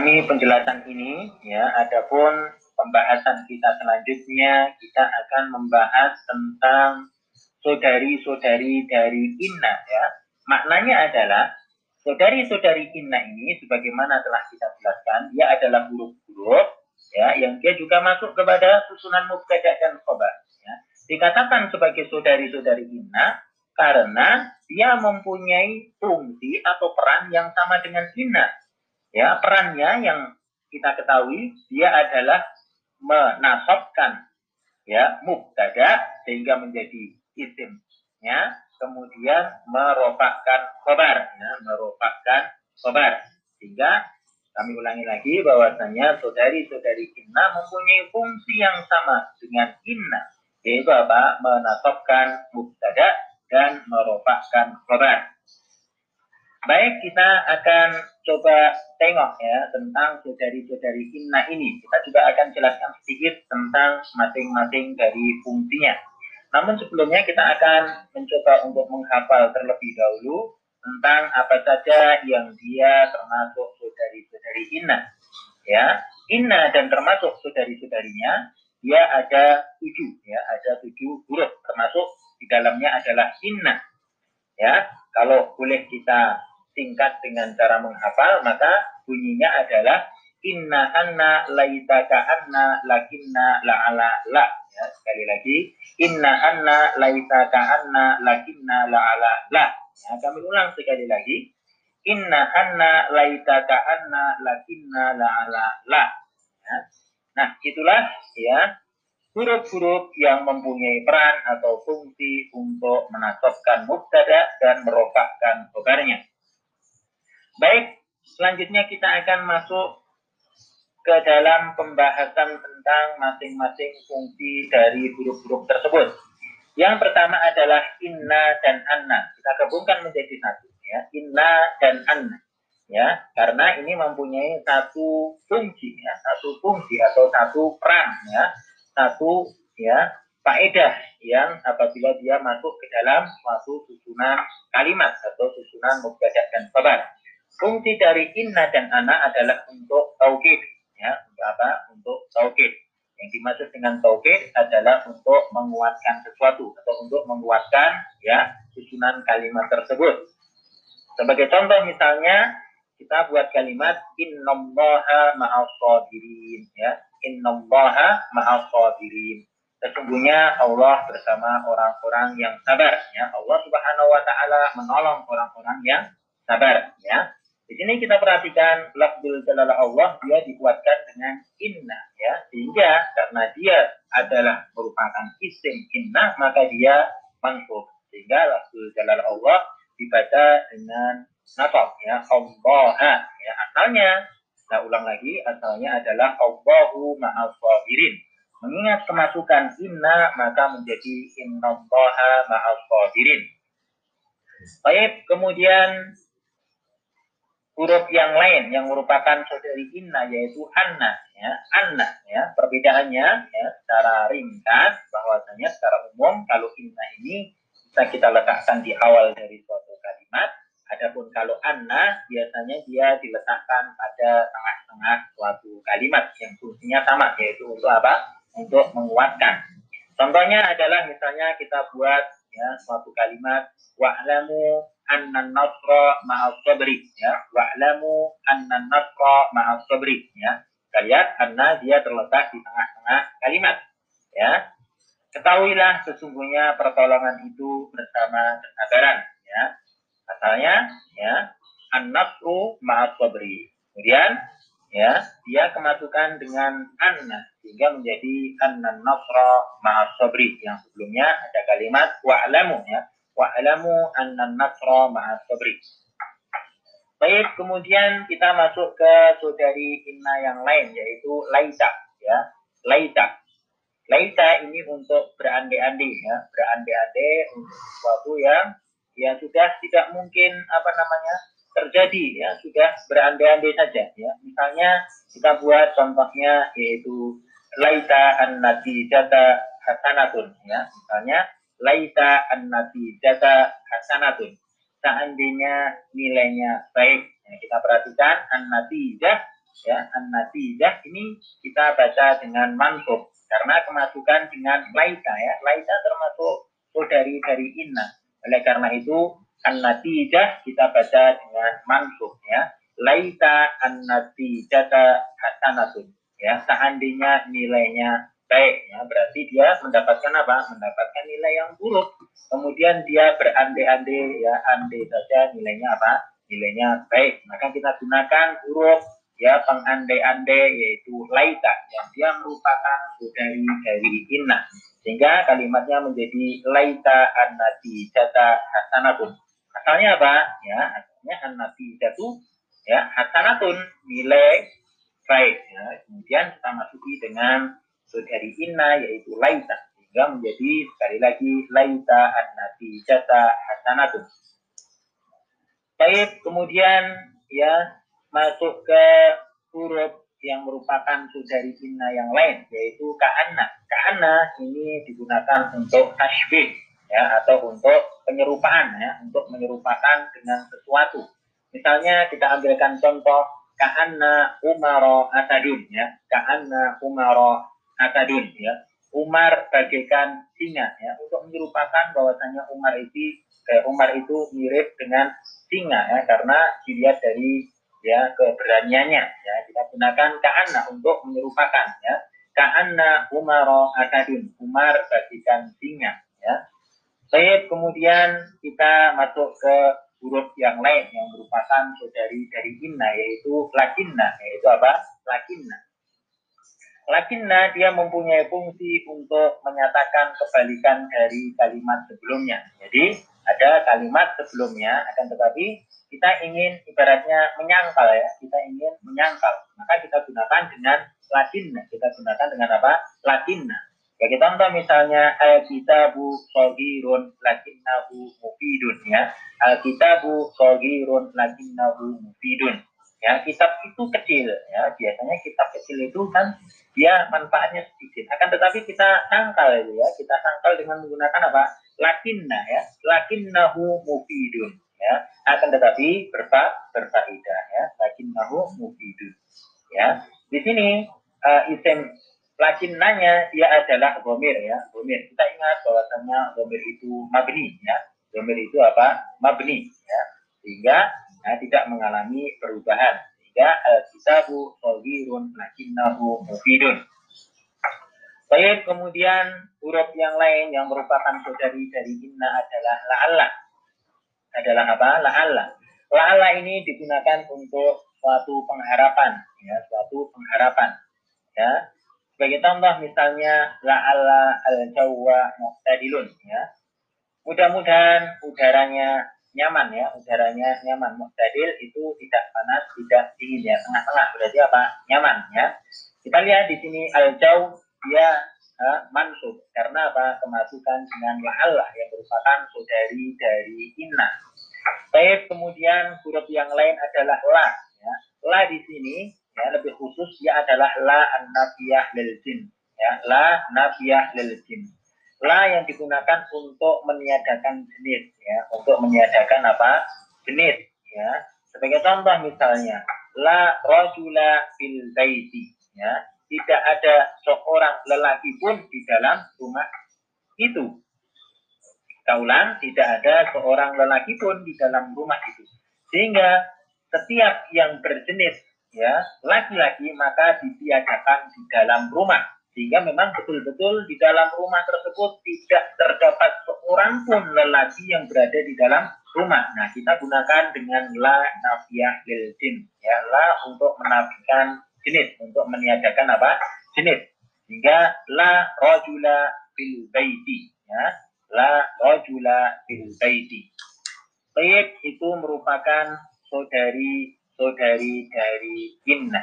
Ini penjelasan ini ya, adapun pembahasan kita selanjutnya kita akan membahas tentang saudari-saudari dari Inna ya. Maknanya adalah saudari-saudari Inna ini sebagaimana telah kita jelaskan dia adalah huruf-huruf ya yang dia juga masuk kepada susunan mubtada dan khobar ya. Dikatakan sebagai saudari-saudari Inna karena dia mempunyai fungsi atau peran yang sama dengan Inna Ya, perannya yang kita ketahui dia adalah menasobkan ya mubtada sehingga menjadi isimnya kemudian merofakkan khobar ya, merofakkan khobar. Sehingga kami ulangi lagi bahwasanya saudari-saudari inna mempunyai fungsi yang sama dengan inna yaitu apa? Menasobkan mubtada dan merofakkan khobar. Baik, kita akan coba tengok ya tentang saudari-saudari inna ini. Kita juga akan jelaskan sedikit tentang masing-masing dari fungsinya. Namun sebelumnya kita akan mencoba untuk menghafal terlebih dahulu tentang apa saja yang dia termasuk saudari-saudari inna. Ya, inna dan termasuk saudari-saudarinya dia ada tujuh ya, ada tujuh huruf termasuk di dalamnya adalah inna. Ya, kalau boleh kita singkat dengan cara menghafal maka bunyinya adalah inna anna laitaka anna lakinna la'ala la. Ya sekali lagi. Inna anna laitaka anna lakinna la'ala la. Ya kami ulang sekali lagi. Inna anna laitaka anna lakinna la'ala la. Ya. nah itulah ya huruf-huruf yang mempunyai peran atau fungsi untuk menasabkan mubtada dan merofakkan khobarnya. Baik, selanjutnya kita akan masuk ke dalam pembahasan tentang masing-masing fungsi dari huruf-huruf tersebut. Yang pertama adalah inna dan anna. Kita gabungkan menjadi satu ya, inna dan anna. Ya, karena ini mempunyai satu fungsi ya, satu fungsi atau satu peran ya, satu ya faedah yang apabila dia masuk ke dalam suatu susunan kalimat atau susunan mubtada dan khabar. Fungsi dari inna dan ana adalah untuk taukid, ya, untuk apa? Untuk taukid. Yang dimaksud dengan taukid adalah untuk menguatkan sesuatu atau untuk menguatkan ya susunan kalimat tersebut. Sebagai contoh misalnya kita buat kalimat innallaha ma'as sabirin ya. Innallaha ma'as sabirin. Sesungguhnya Allah bersama orang-orang yang sabar ya. Allah Subhanahu wa taala menolong orang-orang yang sabar ya. Di sini kita perhatikan lafzul jalalah Allah dia dikuatkan dengan inna ya. Sehingga karena dia adalah merupakan isim inna maka dia mansub sehingga lafzul jalalah Allah dibaca dengan nasab ya. Allah ya. Asalnya saya ulang lagi asalnya adalah Allahu ma'al sabirin. Mengingat kemasukan inna maka menjadi innallaha ma'al sabirin. Baik, kemudian huruf yang lain yang merupakan saudari inna yaitu anna ya. Anna ya. Perbedaannya ya secara ringkas bahwasanya secara umum kalau inna ini bisa kita letakkan di awal dari suatu kalimat. Adapun kalau anna biasanya dia diletakkan pada tengah-tengah suatu kalimat yang fungsinya sama yaitu untuk apa? Untuk menguatkan. Contohnya adalah misalnya kita buat ya suatu kalimat wa'lamu anna nasra ma'as sabri ya. Wa'lamu anna nasra ma'as sabri ya. Kita lihat karena dia terletak di tengah-tengah kalimat ya. Ketahuilah sesungguhnya pertolongan itu bersama kesabaran ya. Asalnya ya an-nasru ma'as sabri. Kemudian ya dia kemasukan dengan anna sehingga menjadi anna nasra ma'as sabri. Yang sebelumnya ada kalimat wa'lamu ya wa'lamu anna nasra ma'as sabri. Baik, kemudian kita masuk ke saudari inna yang lain yaitu laita ya. Laita. Laita ini untuk berandai-andai ya, berandai-andai untuk sesuatu yang yang sudah tidak mungkin apa namanya terjadi ya, sudah berandai-andai saja ya. Misalnya kita buat contohnya yaitu laita an-natijata hasanatun ya. Misalnya laita an-nabi data hasanatun. Seandainya nilainya baik. Ya, kita perhatikan an-natijah ya an-natijah ini kita baca dengan mansub karena kemasukan dengan laita ya laita termasuk saudari dari inna oleh karena itu an-natijah kita baca dengan mansub ya laita an-natijata hasanatun ya seandainya nilainya baik ya. Berarti dia mendapatkan apa? Mendapatkan nilai yang buruk. Kemudian dia berandai-andai ya andai saja nilainya apa? Nilainya baik. Maka kita gunakan huruf ya pengandai-andai yaitu laita yang dia merupakan dari dari inna. Sehingga kalimatnya menjadi laita an-nati jata hasanatun. Asalnya apa? Ya asalnya an-nati jatu ya hasanatun. Nilai baik ya. Kemudian kita masuki dengan dari inna yaitu laita sehingga menjadi sekali lagi laita an-nati jata hasanatun Baik, kemudian ya masuk ke huruf yang merupakan saudari inna yang lain yaitu ka'anna. Ka'anna ini digunakan untuk tashbih ya atau untuk penyerupaan ya, untuk menyerupakan dengan sesuatu. Misalnya kita ambilkan contoh ka'anna umaro asadun ya, ka'anna umaro asadun ya. Umar bagaikan singa ya untuk menyerupakan bahwasanya Umar itu eh, Umar itu mirip dengan singa ya karena dilihat dari ya keberaniannya ya kita gunakan ka'anna untuk menyerupakan ya ka'anna umaro akadun umar bagikan singa ya Baik, kemudian kita masuk ke huruf yang lain yang merupakan saudari dari inna yaitu lakinna yaitu apa? Lakinna. Lakinna dia mempunyai fungsi untuk menyatakan kebalikan dari kalimat sebelumnya. Jadi ada kalimat sebelumnya akan tetapi kita ingin ibaratnya menyangkal ya kita ingin menyangkal. Maka kita gunakan dengan latin kita gunakan dengan apa? Latin bagi contoh misalnya al kitabu sogirun lakinnahu mufidun ya. Al kitabu sogirun lakinnahu mufidun ya kitab itu kecil ya. Biasanya kitab kecil itu kan dia manfaatnya sedikit. Akan tetapi kita sangkal itu ya. Kita sangkal dengan menggunakan apa? Lakinna ya. Lakinnahu mufidun ya. Akan tetapi berfa berfaedah ya. Lakinnahu mufidun ya. Di sini uh, isim lakinnanya dia adalah gomir ya. Gomir kita ingat bahwasanya gomir itu mabni ya. Gomir itu apa? Mabni ya. Sehingga nah, tidak mengalami perubahan sehingga al-kitabu saghirun lakinnahu mufidun Baik, kemudian huruf yang lain yang merupakan saudari dari inna adalah la'alla. Adalah apa? La'alla. La'alla ini digunakan untuk suatu pengharapan, ya, suatu pengharapan. Ya. Sebagai contoh misalnya la'alla al-jawwa muqtadilun, ya. Mudah-mudahan udaranya nyaman ya, udaranya nyaman. Muqtadil itu tidak panas, tidak dingin ya, tengah-tengah. Berarti apa? Nyaman ya. Kita lihat di sini al-jaw dia uh, mansub karena apa kemasukan dengan la'allah yang merupakan saudari dari inna. Baik, kemudian huruf yang lain adalah la. Ya. La di sini ya lebih khusus ya adalah la an-nafiyah lil jin. Ya, la nafiyah lil jin. La yang digunakan untuk meniadakan jenis ya, untuk meniadakan apa? jenis ya. Sebagai contoh misalnya la rajula fil baiti ya tidak ada seorang lelaki pun di dalam rumah itu. Kita ulang, tidak ada seorang lelaki pun di dalam rumah itu. Sehingga setiap yang berjenis ya laki-laki maka ditiadakan di dalam rumah. Sehingga memang betul-betul di dalam rumah tersebut tidak terdapat seorang pun lelaki yang berada di dalam rumah. Nah, kita gunakan dengan la nafiyah lil jin. Ya, la untuk menafikan jenis untuk meniadakan apa? Jenis. Sehingga la rojula fil baiti ya. La rojula fil baiti. Baik itu merupakan saudari saudari dari inna